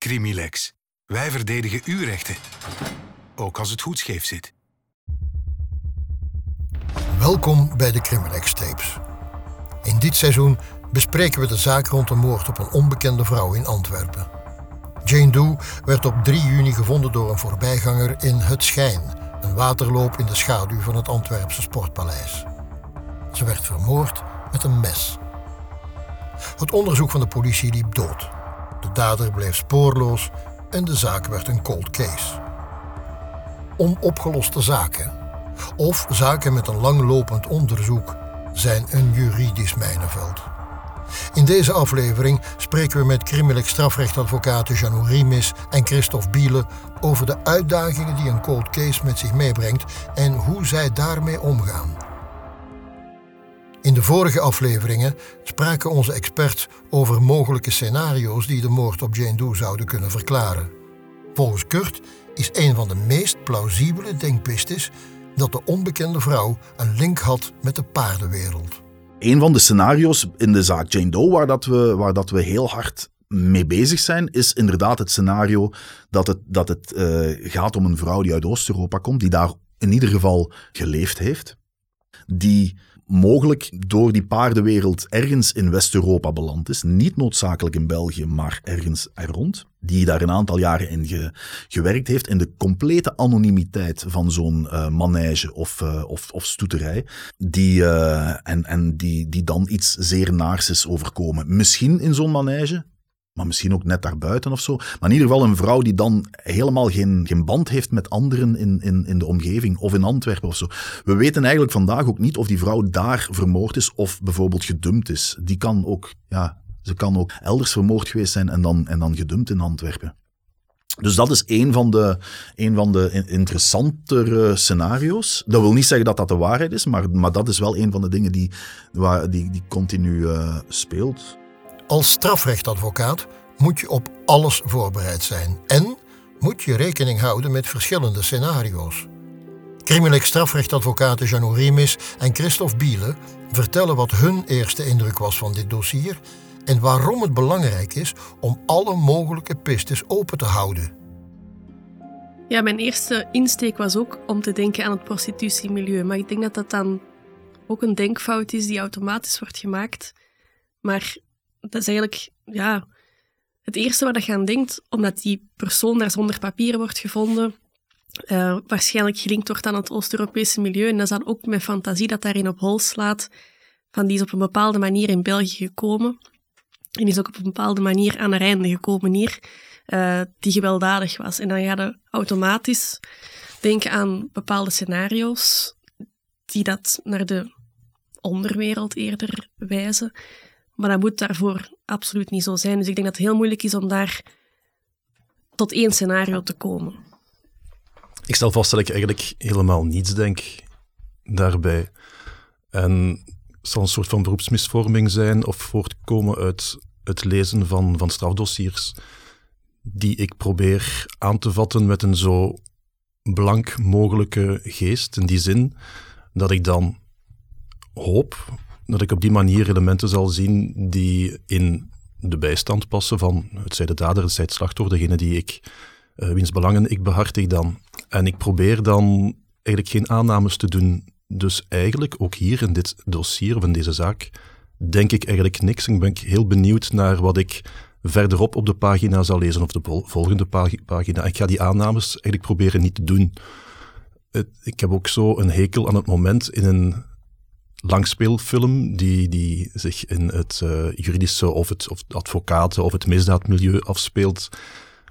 Crimilex. Wij verdedigen uw rechten. Ook als het goed scheef zit. Welkom bij de Crimilex Tapes. In dit seizoen bespreken we de zaak rond de moord op een onbekende vrouw in Antwerpen. Jane Doe werd op 3 juni gevonden door een voorbijganger in Het Schijn, een waterloop in de schaduw van het Antwerpse Sportpaleis. Ze werd vermoord met een mes. Het onderzoek van de politie liep dood. De dader bleef spoorloos en de zaak werd een cold case. Onopgeloste zaken, of zaken met een langlopend onderzoek, zijn een juridisch mijnenveld. In deze aflevering spreken we met crimineel strafrechtadvocaten Janou Rimis en Christophe Biele over de uitdagingen die een cold case met zich meebrengt en hoe zij daarmee omgaan. In de vorige afleveringen spraken onze experts over mogelijke scenario's die de moord op Jane Doe zouden kunnen verklaren. Volgens Kurt is een van de meest plausibele denkpistes dat de onbekende vrouw een link had met de paardenwereld. Een van de scenario's in de zaak Jane Doe waar, dat we, waar dat we heel hard mee bezig zijn, is inderdaad het scenario dat het, dat het uh, gaat om een vrouw die uit Oost-Europa komt, die daar in ieder geval geleefd heeft, die mogelijk door die paardenwereld ergens in West-Europa beland is. Niet noodzakelijk in België, maar ergens er rond. Die daar een aantal jaren in gewerkt heeft. In de complete anonimiteit van zo'n uh, manege of, uh, of, of stoeterij. Die, uh, en en die, die dan iets zeer naars is overkomen. Misschien in zo'n manege, maar misschien ook net daarbuiten of zo. Maar in ieder geval een vrouw die dan helemaal geen, geen band heeft met anderen in, in, in de omgeving of in Antwerpen of zo. We weten eigenlijk vandaag ook niet of die vrouw daar vermoord is of bijvoorbeeld gedumpt is. Die kan ook, ja, ze kan ook elders vermoord geweest zijn en dan, en dan gedumpt in Antwerpen. Dus dat is een van de, van de interessantere scenario's. Dat wil niet zeggen dat dat de waarheid is, maar, maar dat is wel een van de dingen die, die, die continu uh, speelt. Als strafrechtadvocaat moet je op alles voorbereid zijn en moet je rekening houden met verschillende scenario's. Crimineel strafrechtadvocaten Janou Rimis en Christophe Biele vertellen wat hun eerste indruk was van dit dossier en waarom het belangrijk is om alle mogelijke pistes open te houden. Ja, mijn eerste insteek was ook om te denken aan het prostitutiemilieu, maar ik denk dat dat dan ook een denkfout is die automatisch wordt gemaakt. Maar dat is eigenlijk ja, het eerste waar je aan denkt, omdat die persoon daar zonder papieren wordt gevonden, uh, waarschijnlijk gelinkt wordt aan het Oost-Europese milieu. En dat is dan ook mijn fantasie dat daarin op hol slaat, van die is op een bepaalde manier in België gekomen. En is ook op een bepaalde manier aan een einde gekomen hier, uh, die gewelddadig was. En dan ga je automatisch denken aan bepaalde scenario's die dat naar de onderwereld eerder wijzen. Maar dat moet daarvoor absoluut niet zo zijn. Dus ik denk dat het heel moeilijk is om daar tot één scenario te komen. Ik stel vast dat ik eigenlijk helemaal niets denk daarbij. En zal een soort van beroepsmisvorming zijn of voortkomen uit het lezen van, van strafdossiers die ik probeer aan te vatten met een zo blank mogelijke geest. In die zin dat ik dan hoop dat ik op die manier elementen zal zien die in de bijstand passen van het zij de dader, het zij het slachtoffer, degene die ik, uh, wiens belangen ik behartig dan. En ik probeer dan eigenlijk geen aannames te doen. Dus eigenlijk, ook hier in dit dossier of in deze zaak, denk ik eigenlijk niks. Ik ben heel benieuwd naar wat ik verderop op de pagina zal lezen of de volgende pagina. Ik ga die aannames eigenlijk proberen niet te doen. Ik heb ook zo een hekel aan het moment in een langspeelfilm die, die zich in het uh, juridische of het, of advocaten of het misdaadmilieu afspeelt,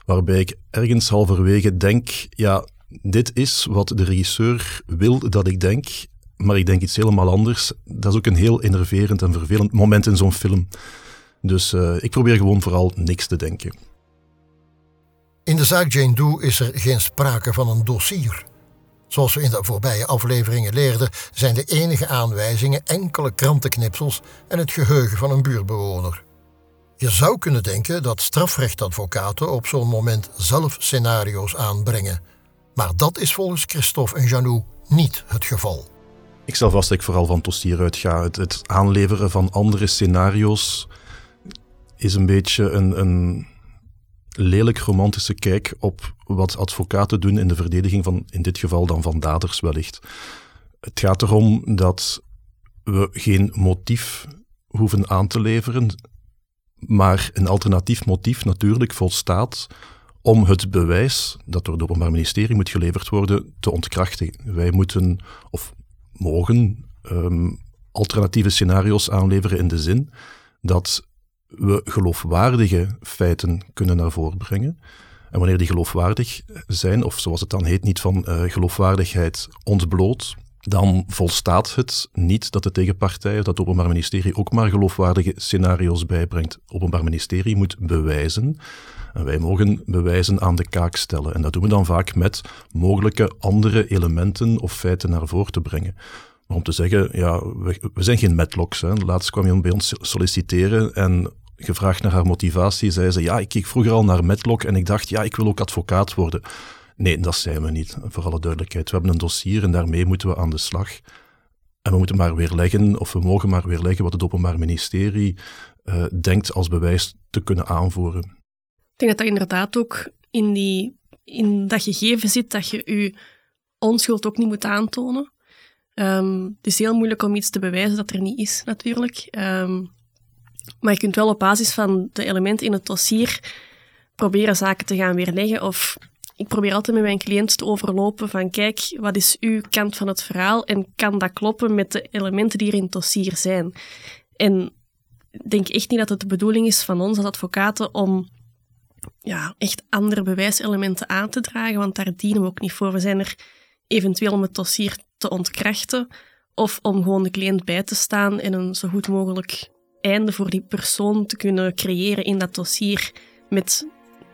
waarbij ik ergens halverwege denk, ja, dit is wat de regisseur wil dat ik denk, maar ik denk iets helemaal anders. Dat is ook een heel enerverend en vervelend moment in zo'n film. Dus uh, ik probeer gewoon vooral niks te denken. In de zaak Jane Doe is er geen sprake van een dossier. Zoals we in de voorbije afleveringen leerden, zijn de enige aanwijzingen enkele krantenknipsels en het geheugen van een buurtbewoner. Je zou kunnen denken dat strafrechtadvocaten op zo'n moment zelf scenario's aanbrengen. Maar dat is volgens Christophe en Janou niet het geval. Ik stel vast dat ik vooral van Tostier uitga. Het, het aanleveren van andere scenario's is een beetje een, een lelijk romantische kijk op wat advocaten doen in de verdediging van, in dit geval dan van daders wellicht. Het gaat erom dat we geen motief hoeven aan te leveren, maar een alternatief motief natuurlijk volstaat om het bewijs dat door het Openbaar Ministerie moet geleverd worden te ontkrachten. Wij moeten of mogen um, alternatieve scenario's aanleveren in de zin dat we geloofwaardige feiten kunnen naar voren brengen. En wanneer die geloofwaardig zijn, of zoals het dan heet, niet van uh, geloofwaardigheid ontbloot, dan volstaat het niet dat de tegenpartij, dat het Openbaar Ministerie, ook maar geloofwaardige scenario's bijbrengt. Het Openbaar Ministerie moet bewijzen. En wij mogen bewijzen aan de kaak stellen. En dat doen we dan vaak met mogelijke andere elementen of feiten naar voren te brengen. Maar om te zeggen, ja, we, zijn geen medlocks. Hè. Laatst kwam iemand bij ons solliciteren en gevraagd naar haar motivatie, zei ze, ja, ik keek vroeger al naar Medlock en ik dacht, ja, ik wil ook advocaat worden. Nee, dat zijn we niet, voor alle duidelijkheid. We hebben een dossier en daarmee moeten we aan de slag. En we moeten maar weerleggen, of we mogen maar weerleggen wat het Openbaar Ministerie uh, denkt als bewijs te kunnen aanvoeren. Ik denk dat dat inderdaad ook in, die, in dat gegeven zit dat je je onschuld ook niet moet aantonen. Um, het is heel moeilijk om iets te bewijzen dat er niet is, natuurlijk. Um, maar je kunt wel op basis van de elementen in het dossier proberen zaken te gaan weerleggen. Of ik probeer altijd met mijn cliënt te overlopen van kijk, wat is uw kant van het verhaal en kan dat kloppen met de elementen die er in het dossier zijn? En ik denk echt niet dat het de bedoeling is van ons als advocaten om ja, echt andere bewijselementen aan te dragen, want daar dienen we ook niet voor. We zijn er eventueel om het dossier te ontkrachten of om gewoon de cliënt bij te staan en een zo goed mogelijk einde voor die persoon te kunnen creëren in dat dossier met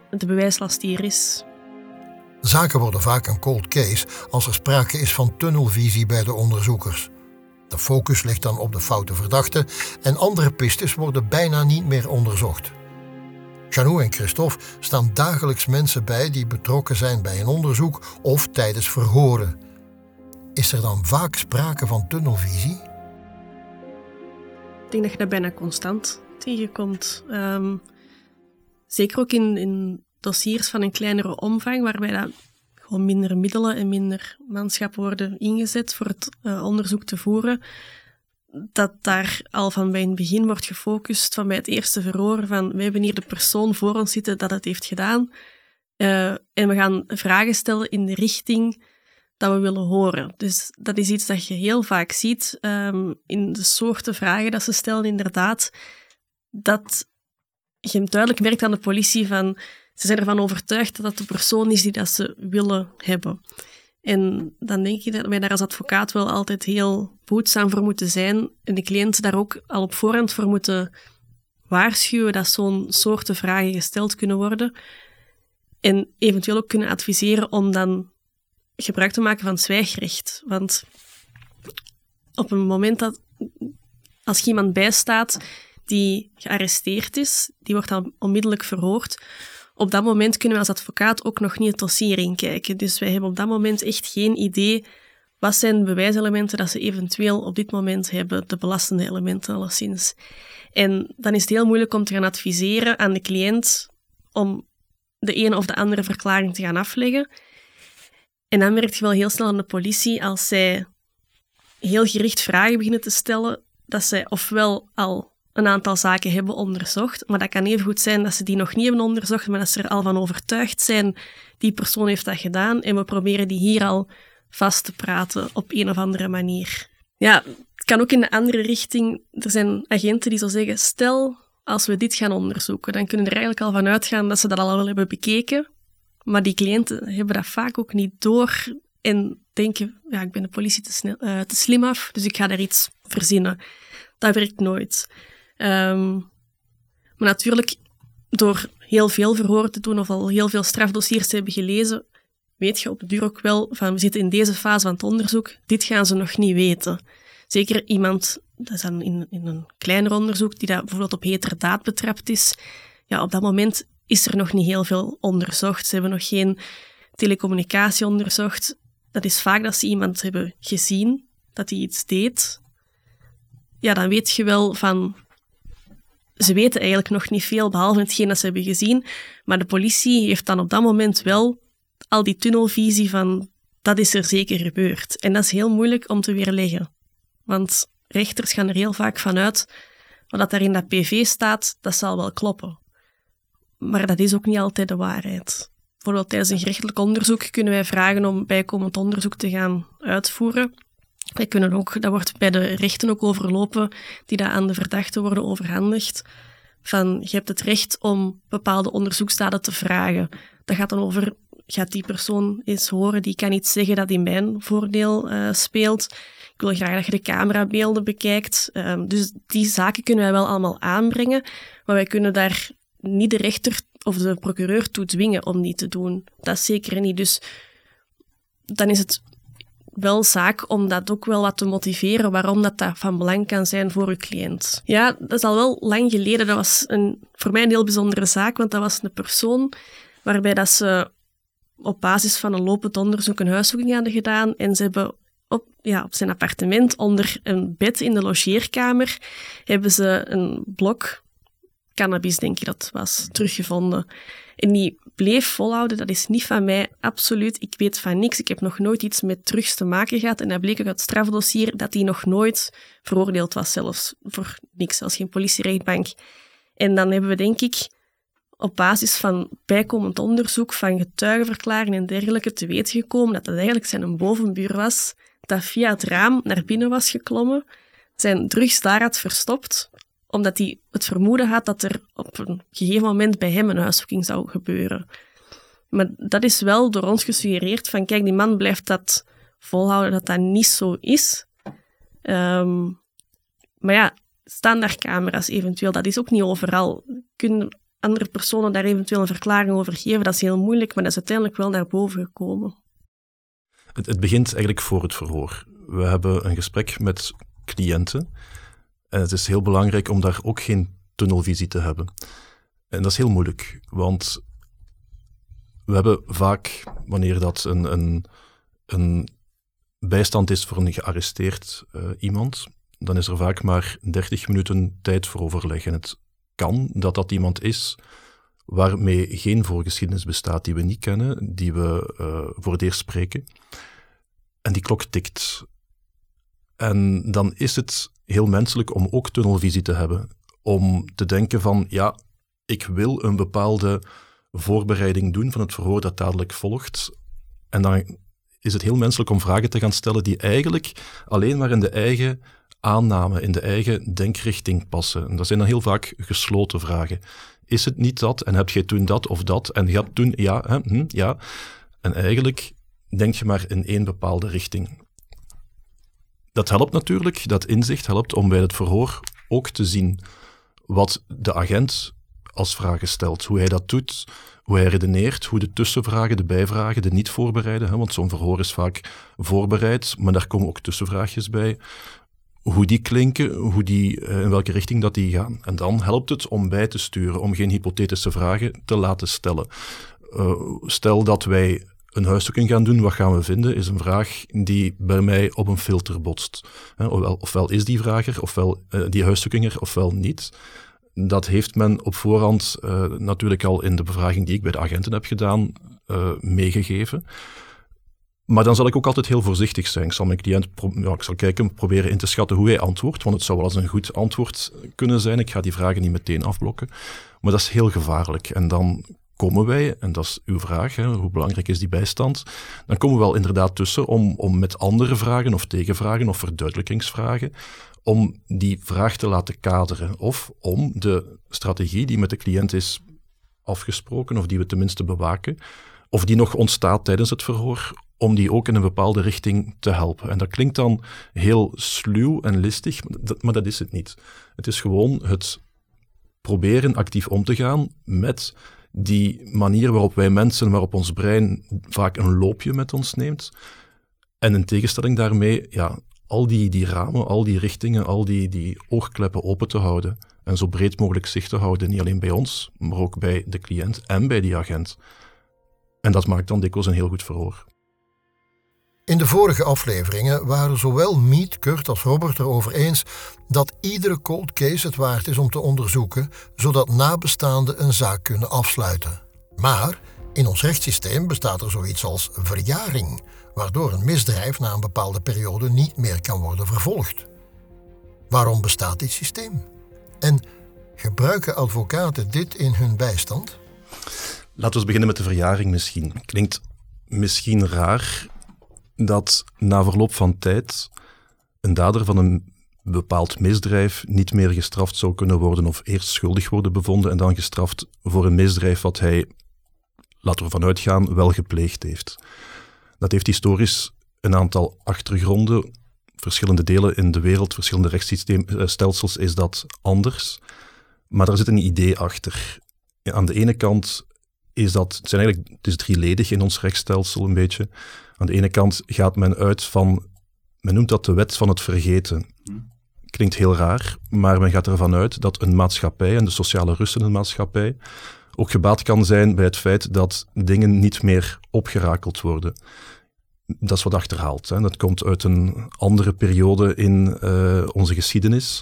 de bewijslast die er is. Zaken worden vaak een cold case als er sprake is van tunnelvisie bij de onderzoekers. De focus ligt dan op de foute verdachte en andere pistes worden bijna niet meer onderzocht. Janou en Christophe staan dagelijks mensen bij die betrokken zijn bij een onderzoek of tijdens verhoren. Is er dan vaak sprake van tunnelvisie? Ik denk dat je dat bijna constant tegenkomt. Um, zeker ook in, in dossiers van een kleinere omvang, waarbij dat gewoon minder middelen en minder manschap worden ingezet voor het uh, onderzoek te voeren, dat daar al van bij het begin wordt gefocust, van bij het eerste verhoor, van we hebben hier de persoon voor ons zitten dat het heeft gedaan. Uh, en we gaan vragen stellen in de richting dat we willen horen. Dus dat is iets dat je heel vaak ziet um, in de soorten vragen dat ze stellen, inderdaad. Dat je duidelijk merkt aan de politie van ze zijn ervan overtuigd dat dat de persoon is die dat ze willen hebben. En dan denk ik dat wij daar als advocaat wel altijd heel behoedzaam voor moeten zijn en de cliënt daar ook al op voorhand voor moeten waarschuwen dat zo'n soorten vragen gesteld kunnen worden. En eventueel ook kunnen adviseren om dan gebruik te maken van zwijgrecht. Want op een moment dat als je iemand bijstaat die gearresteerd is, die wordt dan onmiddellijk verhoord. Op dat moment kunnen we als advocaat ook nog niet het dossier inkijken. Dus wij hebben op dat moment echt geen idee wat zijn de bewijselementen dat ze eventueel op dit moment hebben, de belastende elementen alleszins. En dan is het heel moeilijk om te gaan adviseren aan de cliënt om de ene of de andere verklaring te gaan afleggen. En dan merk je wel heel snel aan de politie als zij heel gericht vragen beginnen te stellen, dat zij ofwel al een aantal zaken hebben onderzocht, maar dat kan even goed zijn dat ze die nog niet hebben onderzocht, maar dat ze er al van overtuigd zijn, die persoon heeft dat gedaan en we proberen die hier al vast te praten op een of andere manier. Ja, het kan ook in de andere richting. Er zijn agenten die zo zeggen, stel als we dit gaan onderzoeken, dan kunnen we er eigenlijk al van uitgaan dat ze dat al wel hebben bekeken, maar die cliënten hebben dat vaak ook niet door en denken, ja, ik ben de politie te, snel, uh, te slim af, dus ik ga daar iets verzinnen. Dat werkt nooit. Um, maar natuurlijk, door heel veel verhoren te doen of al heel veel strafdossiers te hebben gelezen, weet je op de duur ook wel van we zitten in deze fase van het onderzoek, dit gaan ze nog niet weten. Zeker iemand, dat is dan in, in een kleiner onderzoek, die dat bijvoorbeeld op heterdaad betrapt is, ja, op dat moment is er nog niet heel veel onderzocht. Ze hebben nog geen telecommunicatie onderzocht. Dat is vaak dat ze iemand hebben gezien, dat hij iets deed. Ja, dan weet je wel van ze weten eigenlijk nog niet veel, behalve hetgeen dat ze hebben gezien. Maar de politie heeft dan op dat moment wel al die tunnelvisie van dat is er zeker gebeurd. En dat is heel moeilijk om te weerleggen. Want rechters gaan er heel vaak vanuit, wat daar in dat PV staat, dat zal wel kloppen. Maar dat is ook niet altijd de waarheid. Bijvoorbeeld tijdens een gerechtelijk onderzoek kunnen wij vragen om bijkomend onderzoek te gaan uitvoeren. Wij kunnen ook, dat wordt bij de rechten ook overlopen, die dat aan de verdachte worden overhandigd. Van, je hebt het recht om bepaalde onderzoeksdaden te vragen. Dat gaat dan over, gaat die persoon eens horen, die kan iets zeggen dat in mijn voordeel uh, speelt. Ik wil graag dat je de camerabeelden bekijkt. Uh, dus die zaken kunnen wij wel allemaal aanbrengen, maar wij kunnen daar niet de rechter of de procureur toe dwingen om die te doen. Dat zeker niet. Dus dan is het wel zaak om dat ook wel wat te motiveren, waarom dat, dat van belang kan zijn voor uw cliënt. Ja, dat is al wel lang geleden. Dat was een, voor mij een heel bijzondere zaak, want dat was een persoon waarbij dat ze op basis van een lopend onderzoek een huiszoeking hadden gedaan en ze hebben op, ja, op zijn appartement onder een bed in de logeerkamer hebben ze een blok cannabis, denk ik dat was, teruggevonden. En die bleef volhouden, dat is niet van mij, absoluut. Ik weet van niks. Ik heb nog nooit iets met drugs te maken gehad. En dat bleek ook uit het strafdossier dat hij nog nooit veroordeeld was, zelfs voor niks, als geen politierechtbank. En dan hebben we, denk ik, op basis van bijkomend onderzoek van getuigenverklaringen en dergelijke te weten gekomen dat het eigenlijk zijn bovenbuur was, dat via het raam naar binnen was geklommen, zijn drugs daar had verstopt omdat hij het vermoeden had dat er op een gegeven moment bij hem een huiszoeking zou gebeuren. Maar dat is wel door ons gesuggereerd van, kijk, die man blijft dat volhouden dat dat niet zo is. Um, maar ja, staan daar camera's eventueel? Dat is ook niet overal. Kunnen andere personen daar eventueel een verklaring over geven? Dat is heel moeilijk, maar dat is uiteindelijk wel naar boven gekomen. Het, het begint eigenlijk voor het verhoor. We hebben een gesprek met cliënten en het is heel belangrijk om daar ook geen tunnelvisie te hebben. En dat is heel moeilijk, want we hebben vaak, wanneer dat een, een, een bijstand is voor een gearresteerd uh, iemand, dan is er vaak maar 30 minuten tijd voor overleg. En het kan dat dat iemand is waarmee geen voorgeschiedenis bestaat, die we niet kennen, die we uh, voor het eerst spreken. En die klok tikt. En dan is het heel menselijk om ook tunnelvisie te hebben. Om te denken van, ja, ik wil een bepaalde voorbereiding doen van het verhoor dat dadelijk volgt. En dan is het heel menselijk om vragen te gaan stellen die eigenlijk alleen maar in de eigen aanname, in de eigen denkrichting passen. En dat zijn dan heel vaak gesloten vragen. Is het niet dat? En heb jij toen dat of dat? En je had toen ja, hè, hm, ja. En eigenlijk denk je maar in één bepaalde richting. Dat helpt natuurlijk, dat inzicht helpt om bij het verhoor ook te zien wat de agent als vragen stelt, hoe hij dat doet, hoe hij redeneert, hoe de tussenvragen, de bijvragen, de niet voorbereiden, hè, want zo'n verhoor is vaak voorbereid, maar daar komen ook tussenvraagjes bij, hoe die klinken, hoe die, eh, in welke richting dat die gaan. En dan helpt het om bij te sturen, om geen hypothetische vragen te laten stellen. Uh, stel dat wij een huiszoeking gaan doen, wat gaan we vinden, is een vraag die bij mij op een filter botst. Ofwel, ofwel is die vrager, ofwel uh, die huiszoekinger, ofwel niet. Dat heeft men op voorhand uh, natuurlijk al in de bevraging die ik bij de agenten heb gedaan uh, meegegeven. Maar dan zal ik ook altijd heel voorzichtig zijn. Ik zal mijn cliënt ja, ik zal kijken, proberen in te schatten hoe hij antwoordt, want het zou wel eens een goed antwoord kunnen zijn. Ik ga die vragen niet meteen afblokken. Maar dat is heel gevaarlijk. En dan komen wij, en dat is uw vraag, hè, hoe belangrijk is die bijstand, dan komen we wel inderdaad tussen om, om met andere vragen of tegenvragen of verduidelijkingsvragen, om die vraag te laten kaderen of om de strategie die met de cliënt is afgesproken of die we tenminste bewaken, of die nog ontstaat tijdens het verhoor, om die ook in een bepaalde richting te helpen. En dat klinkt dan heel sluw en listig, maar dat is het niet. Het is gewoon het proberen actief om te gaan met die manier waarop wij mensen, waarop ons brein vaak een loopje met ons neemt. En in tegenstelling daarmee, ja, al die, die ramen, al die richtingen, al die, die oogkleppen open te houden. En zo breed mogelijk zicht te houden, niet alleen bij ons, maar ook bij de cliënt en bij die agent. En dat maakt dan dikwijls een heel goed verhoor. In de vorige afleveringen waren zowel Meet, Kurt als Robert erover eens dat iedere cold case het waard is om te onderzoeken, zodat nabestaanden een zaak kunnen afsluiten. Maar in ons rechtssysteem bestaat er zoiets als verjaring, waardoor een misdrijf na een bepaalde periode niet meer kan worden vervolgd. Waarom bestaat dit systeem? En gebruiken advocaten dit in hun bijstand? Laten we beginnen met de verjaring misschien. Klinkt misschien raar dat na verloop van tijd een dader van een bepaald misdrijf niet meer gestraft zou kunnen worden of eerst schuldig worden bevonden en dan gestraft voor een misdrijf wat hij, laten we vanuit gaan, wel gepleegd heeft. Dat heeft historisch een aantal achtergronden. Verschillende delen in de wereld, verschillende rechtsstelsels is dat anders. Maar daar zit een idee achter. Aan de ene kant is dat, het zijn eigenlijk, het is drieledig in ons rechtsstelsel een beetje. Aan de ene kant gaat men uit van, men noemt dat de wet van het vergeten. Klinkt heel raar, maar men gaat ervan uit dat een maatschappij en de sociale rust in een maatschappij ook gebaat kan zijn bij het feit dat dingen niet meer opgerakeld worden. Dat is wat achterhaald. Hè. Dat komt uit een andere periode in uh, onze geschiedenis.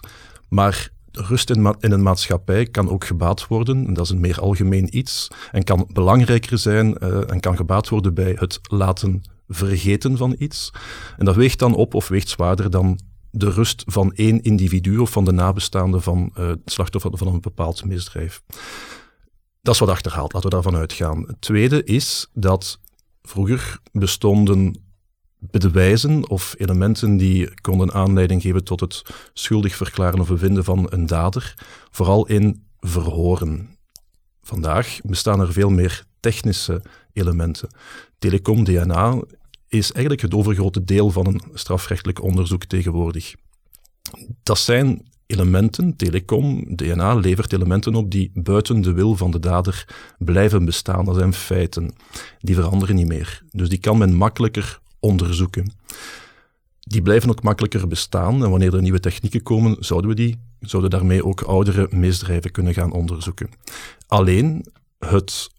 Maar rust in, een maatschappij kan ook gebaat worden, en dat is een meer algemeen iets, en kan belangrijker zijn uh, en kan gebaat worden bij het laten vergeten van iets. En dat weegt dan op of weegt zwaarder dan de rust van één individu of van de nabestaanden van uh, het slachtoffer van een bepaald misdrijf. Dat is wat achterhaald, laten we daarvan uitgaan. Het tweede is dat vroeger bestonden bewijzen of elementen die konden aanleiding geven tot het schuldig verklaren of bevinden van een dader, vooral in verhoren. Vandaag bestaan er veel meer technische elementen. Telecom DNA is eigenlijk het overgrote deel van een strafrechtelijk onderzoek tegenwoordig. Dat zijn elementen, telecom, DNA levert elementen op die buiten de wil van de dader blijven bestaan. Dat zijn feiten. Die veranderen niet meer. Dus die kan men makkelijker onderzoeken. Die blijven ook makkelijker bestaan en wanneer er nieuwe technieken komen, zouden we die, zouden daarmee ook oudere misdrijven kunnen gaan onderzoeken. Alleen het,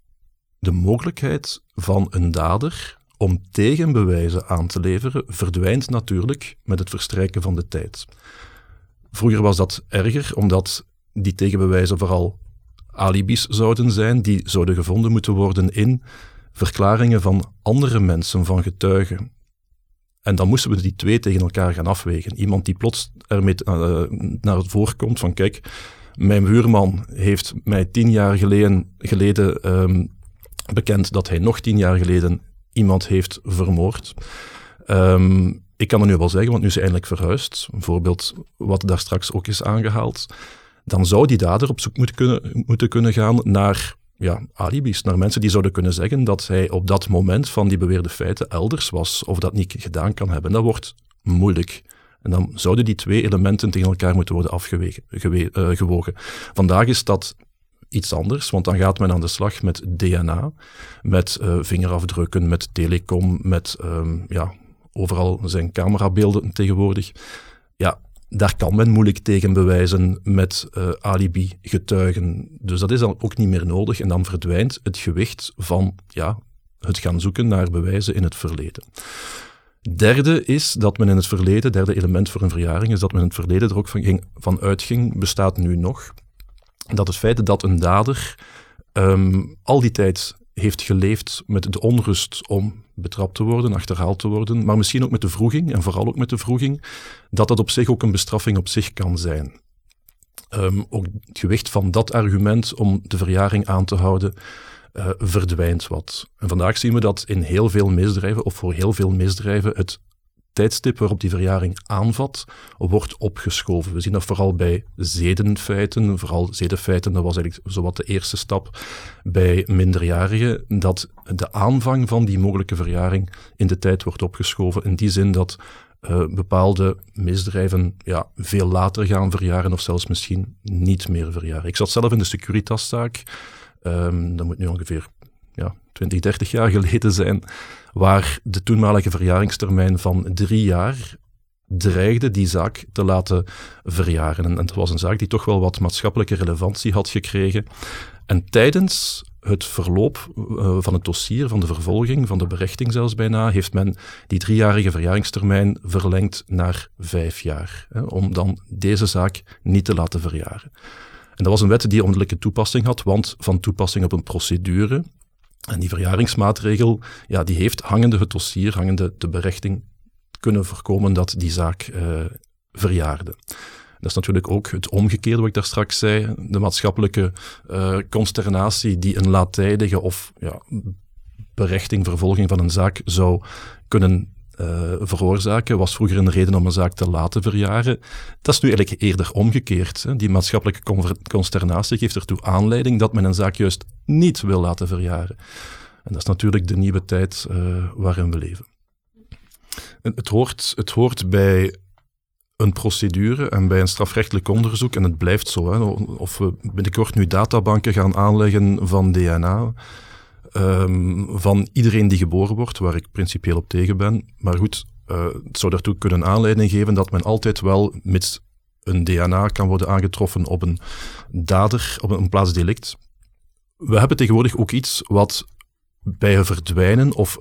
de mogelijkheid van een dader om tegenbewijzen aan te leveren verdwijnt natuurlijk met het verstrijken van de tijd. Vroeger was dat erger, omdat die tegenbewijzen vooral alibis zouden zijn, die zouden gevonden moeten worden in verklaringen van andere mensen, van getuigen. En dan moesten we die twee tegen elkaar gaan afwegen. Iemand die plots ermee uh, naar het voorkomt van kijk, mijn buurman heeft mij tien jaar geleden, geleden um, bekend dat hij nog tien jaar geleden iemand heeft vermoord. Um, ik kan er nu wel zeggen, want nu is hij eindelijk verhuisd. Een voorbeeld wat daar straks ook is aangehaald. Dan zou die dader op zoek moeten kunnen, moeten kunnen gaan naar ja, alibis, naar mensen die zouden kunnen zeggen dat hij op dat moment van die beweerde feiten elders was of dat niet gedaan kan hebben. Dat wordt moeilijk. En dan zouden die twee elementen tegen elkaar moeten worden afgewogen. Uh, Vandaag is dat iets anders, want dan gaat men aan de slag met DNA, met uh, vingerafdrukken, met telecom, met um, ja, overal zijn camerabeelden tegenwoordig. Ja, daar kan men moeilijk tegen bewijzen met uh, alibi-getuigen. Dus dat is dan ook niet meer nodig en dan verdwijnt het gewicht van ja, het gaan zoeken naar bewijzen in het verleden. Derde is dat men in het verleden, derde element voor een verjaring, is dat men in het verleden er ook van, ging, van uitging, bestaat nu nog, dat het feit dat een dader um, al die tijd heeft geleefd met de onrust om betrapt te worden, achterhaald te worden, maar misschien ook met de vroeging, en vooral ook met de vroeging, dat dat op zich ook een bestraffing op zich kan zijn. Um, ook het gewicht van dat argument om de verjaring aan te houden, uh, verdwijnt wat. En vandaag zien we dat in heel veel misdrijven, of voor heel veel misdrijven, het tijdstip waarop die verjaring aanvat, wordt opgeschoven. We zien dat vooral bij zedenfeiten, vooral zedenfeiten, dat was eigenlijk zowat de eerste stap bij minderjarigen, dat de aanvang van die mogelijke verjaring in de tijd wordt opgeschoven. In die zin dat uh, bepaalde misdrijven ja, veel later gaan verjaren of zelfs misschien niet meer verjaren. Ik zat zelf in de Securitas-zaak. Um, dat moet nu ongeveer ja, 20, 30 jaar geleden zijn, waar de toenmalige verjaringstermijn van drie jaar dreigde die zaak te laten verjaren. En het was een zaak die toch wel wat maatschappelijke relevantie had gekregen. En tijdens het verloop uh, van het dossier, van de vervolging, van de berechting zelfs bijna, heeft men die driejarige verjaringstermijn verlengd naar vijf jaar. Hè, om dan deze zaak niet te laten verjaren. En dat was een wet die onmiddellijke toepassing had, want van toepassing op een procedure. En die verjaringsmaatregel, ja, die heeft hangende het dossier, hangende de berechting, kunnen voorkomen dat die zaak uh, verjaarde. Dat is natuurlijk ook het omgekeerde wat ik daar straks zei. De maatschappelijke uh, consternatie die een laattijdige of ja, berechting, vervolging van een zaak zou kunnen uh, veroorzaken, was vroeger een reden om een zaak te laten verjaren. Dat is nu eigenlijk eerder omgekeerd. Hè. Die maatschappelijke consternatie geeft ertoe aanleiding dat men een zaak juist niet wil laten verjaren. En dat is natuurlijk de nieuwe tijd uh, waarin we leven. En het, hoort, het hoort bij een procedure en bij een strafrechtelijk onderzoek, en het blijft zo, hè, of we binnenkort nu databanken gaan aanleggen van DNA, um, van iedereen die geboren wordt, waar ik principieel op tegen ben. Maar goed, uh, het zou daartoe kunnen aanleiding geven dat men altijd wel met een DNA kan worden aangetroffen op een dader, op een plaatsdelict. We hebben tegenwoordig ook iets wat bij het verdwijnen of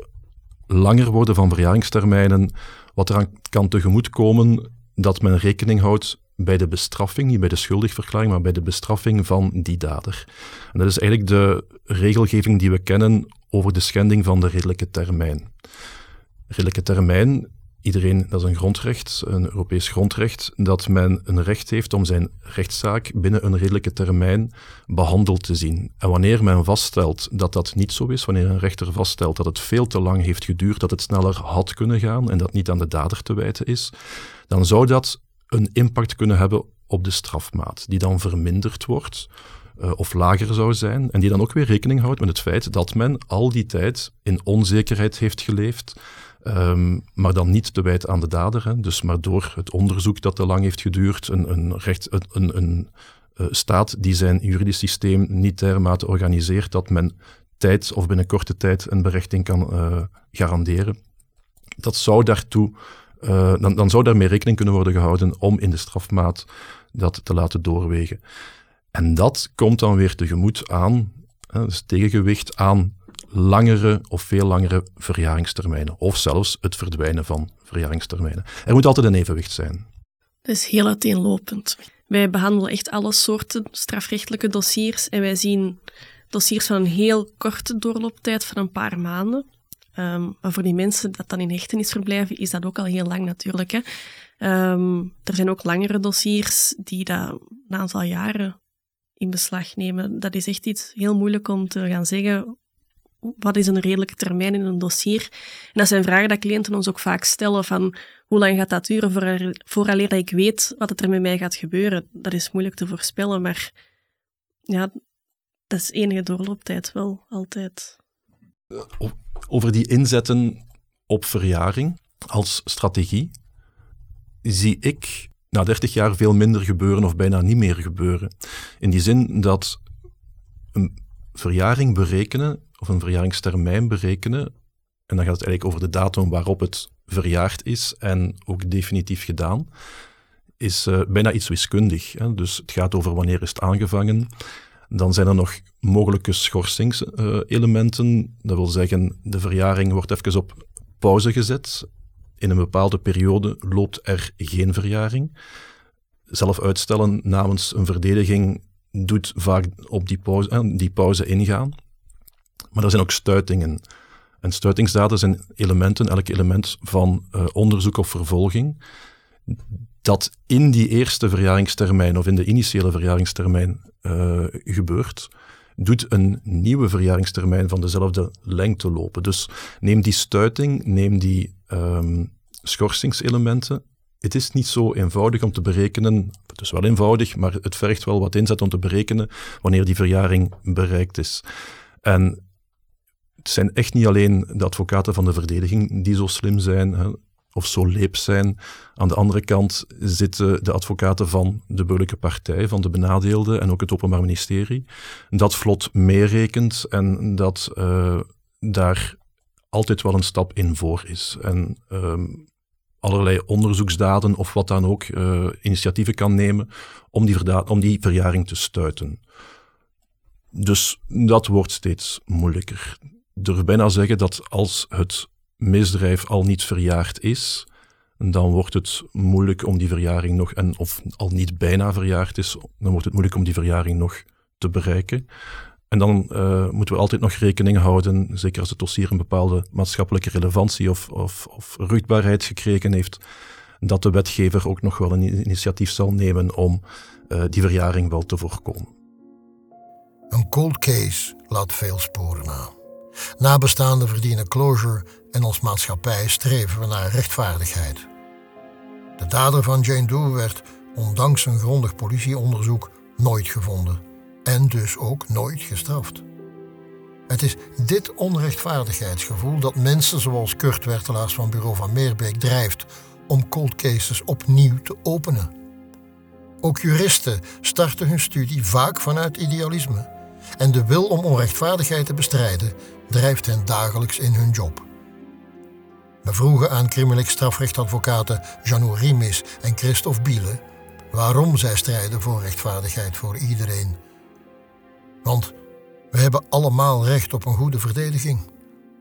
langer worden van verjaringstermijnen, wat eraan kan tegemoetkomen dat men rekening houdt bij de bestraffing, niet bij de schuldigverklaring, maar bij de bestraffing van die dader. En dat is eigenlijk de regelgeving die we kennen over de schending van de redelijke termijn. Redelijke termijn, iedereen, dat is een grondrecht, een Europees grondrecht, dat men een recht heeft om zijn rechtszaak binnen een redelijke termijn behandeld te zien. En wanneer men vaststelt dat dat niet zo is, wanneer een rechter vaststelt dat het veel te lang heeft geduurd, dat het sneller had kunnen gaan en dat niet aan de dader te wijten is, dan zou dat een impact kunnen hebben op de strafmaat, die dan verminderd wordt uh, of lager zou zijn, en die dan ook weer rekening houdt met het feit dat men al die tijd in onzekerheid heeft geleefd, um, maar dan niet te wijten aan de dader, dus maar door het onderzoek dat te lang heeft geduurd, een, een, recht, een, een, uh, staat die zijn juridisch systeem niet dermate organiseert dat men tijd of binnen korte tijd een berechting kan uh, garanderen. Dat zou daartoe uh, dan, dan zou daarmee rekening kunnen worden gehouden om in de strafmaat dat te laten doorwegen. En dat komt dan weer tegemoet aan, hè, dus tegengewicht aan langere of veel langere verjaringstermijnen. Of zelfs het verdwijnen van verjaringstermijnen. Er moet altijd een evenwicht zijn. Dat is heel uiteenlopend. Wij behandelen echt alle soorten strafrechtelijke dossiers en wij zien dossiers van een heel korte doorlooptijd van een paar maanden Um, maar voor die mensen dat dan in hechtenis verblijven, is dat ook al heel lang natuurlijk. Hè. Um, er zijn ook langere dossiers die dat een aantal jaren in beslag nemen. Dat is echt iets heel moeilijk om te gaan zeggen. Wat is een redelijke termijn in een dossier? En dat zijn vragen dat cliënten ons ook vaak stellen van hoe lang gaat dat duren voor, vooraleer dat ik weet wat er met mij gaat gebeuren. Dat is moeilijk te voorspellen, maar ja, dat is enige doorlooptijd wel altijd over die inzetten op verjaring als strategie, zie ik na 30 jaar veel minder gebeuren of bijna niet meer gebeuren. In die zin dat een verjaring berekenen of een verjaringstermijn berekenen, en dan gaat het eigenlijk over de datum waarop het verjaard is en ook definitief gedaan, is uh, bijna iets wiskundig. Hè? Dus het gaat over wanneer is het aangevangen, dan zijn er nog mogelijke schorsingselementen. Dat wil zeggen, de verjaring wordt even op pauze gezet. In een bepaalde periode loopt er geen verjaring. Zelf uitstellen namens een verdediging doet vaak op die pauze, eh, die pauze ingaan. Maar er zijn ook stuitingen. En zijn elementen, elk element van uh, onderzoek of vervolging, dat in die eerste verjaringstermijn of in de initiële verjaringstermijn uh, gebeurt, doet een nieuwe verjaringstermijn van dezelfde lengte lopen. Dus neem die stuiting, neem die um, schorsingselementen. Het is niet zo eenvoudig om te berekenen, het is wel eenvoudig, maar het vergt wel wat inzet om te berekenen wanneer die verjaring bereikt is. En het zijn echt niet alleen de advocaten van de verdediging die zo slim zijn. Hè of zo leep zijn. Aan de andere kant zitten de advocaten van de burgerlijke partij, van de benadeelden en ook het Openbaar Ministerie, dat vlot meerekent en dat uh, daar altijd wel een stap in voor is. En um, allerlei onderzoeksdaden of wat dan ook, uh, initiatieven kan nemen om die, om die verjaring te stuiten. Dus dat wordt steeds moeilijker. Ik durf bijna zeggen dat als het misdrijf al niet verjaard is, dan wordt het moeilijk om die verjaring nog, en of al niet bijna verjaard is, dan wordt het moeilijk om die verjaring nog te bereiken. En dan uh, moeten we altijd nog rekening houden, zeker als het dossier een bepaalde maatschappelijke relevantie of, of, of gekregen heeft, dat de wetgever ook nog wel een initiatief zal nemen om uh, die verjaring wel te voorkomen. Een cold case laat veel sporen na. Nabestaanden verdienen closure en als maatschappij streven we naar rechtvaardigheid. De dader van Jane Doe werd, ondanks een grondig politieonderzoek, nooit gevonden en dus ook nooit gestraft. Het is dit onrechtvaardigheidsgevoel dat mensen zoals Kurt Wertelaars van Bureau van Meerbeek drijft om cold cases opnieuw te openen. Ook juristen starten hun studie vaak vanuit idealisme. En de wil om onrechtvaardigheid te bestrijden drijft hen dagelijks in hun job. We vroegen aan crimineel strafrechtadvocaten Janou Rimis en Christophe Biele waarom zij strijden voor rechtvaardigheid voor iedereen. Want we hebben allemaal recht op een goede verdediging,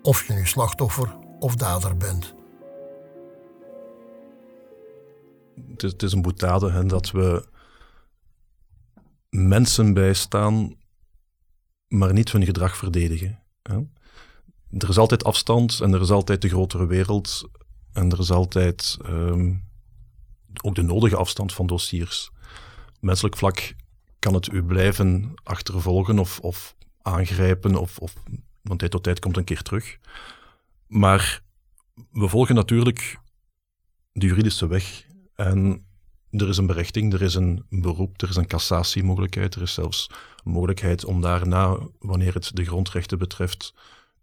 of je nu slachtoffer of dader bent. Het is, een boetade dat we mensen bijstaan, maar niet hun gedrag verdedigen. Er is altijd afstand en er is altijd de grotere wereld en er is altijd um, ook de nodige afstand van dossiers. Menselijk vlak kan het u blijven achtervolgen of, of aangrijpen, of, of van tijd tot tijd komt een keer terug. Maar we volgen natuurlijk de juridische weg. En er is een berechting, er is een beroep, er is een cassatiemogelijkheid, er is zelfs mogelijkheid om daarna, wanneer het de grondrechten betreft,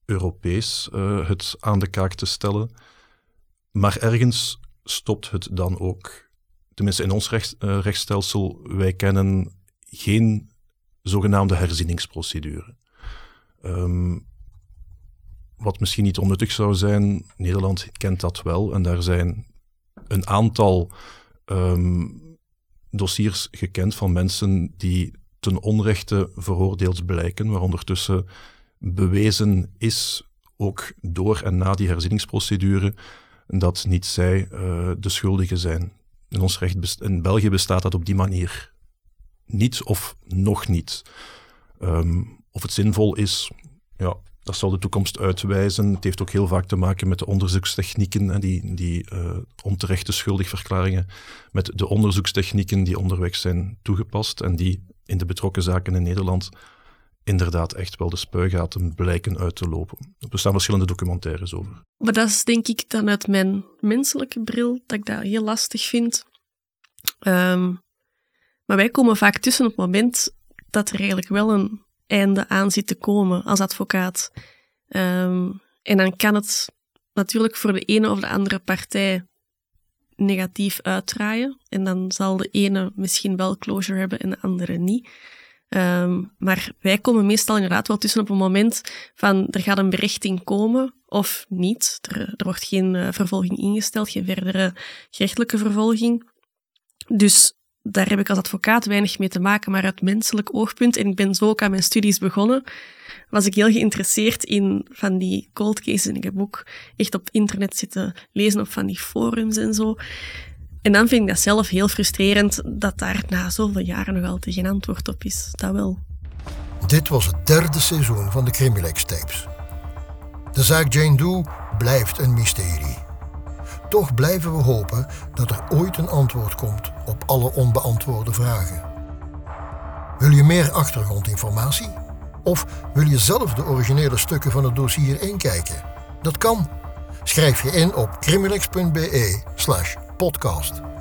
Europees uh, het aan de kaak te stellen. Maar ergens stopt het dan ook. Tenminste, in ons recht, uh, rechtsstelsel, wij kennen geen zogenaamde herzieningsprocedure. Um, wat misschien niet onnuttig zou zijn, Nederland kent dat wel en daar zijn een aantal um, dossiers gekend van mensen die ten onrechte veroordeeld blijken, waar ondertussen bewezen is, ook door en na die herzieningsprocedure, dat niet zij uh, de schuldigen zijn. In ons recht in België bestaat dat op die manier niet of nog niet. Um, of het zinvol is, ja, dat zal de toekomst uitwijzen. Het heeft ook heel vaak te maken met de onderzoekstechnieken, en die, die uh, onterechte schuldigverklaringen, met de onderzoekstechnieken die onderweg zijn toegepast en die in de betrokken zaken in Nederland inderdaad echt wel de spuigaten blijken uit te lopen. Er bestaan verschillende documentaires over. Maar dat is denk ik dan uit mijn menselijke bril dat ik dat heel lastig vind. Um, maar wij komen vaak tussen op het moment dat er eigenlijk wel een einde aan zit te komen als advocaat. Um, en dan kan het natuurlijk voor de ene of de andere partij negatief uitdraaien. En dan zal de ene misschien wel closure hebben en de andere niet. Um, maar wij komen meestal inderdaad wel tussen op een moment van er gaat een berechting komen of niet. Er, er wordt geen uh, vervolging ingesteld, geen verdere gerechtelijke vervolging. Dus daar heb ik als advocaat weinig mee te maken, maar uit menselijk oogpunt, en ik ben zo ook aan mijn studies begonnen, was ik heel geïnteresseerd in van die cold cases. En ik heb ook echt op internet zitten lezen op van die forums en zo. En dan vind ik dat zelf heel frustrerend dat daar na zoveel jaren nog altijd geen antwoord op is. Dat wel. Dit was het derde seizoen van de Crimilex tapes. De zaak Jane Doe blijft een mysterie. Toch blijven we hopen dat er ooit een antwoord komt op alle onbeantwoorde vragen. Wil je meer achtergrondinformatie? Of wil je zelf de originele stukken van het dossier inkijken? Dat kan. Schrijf je in op podcast.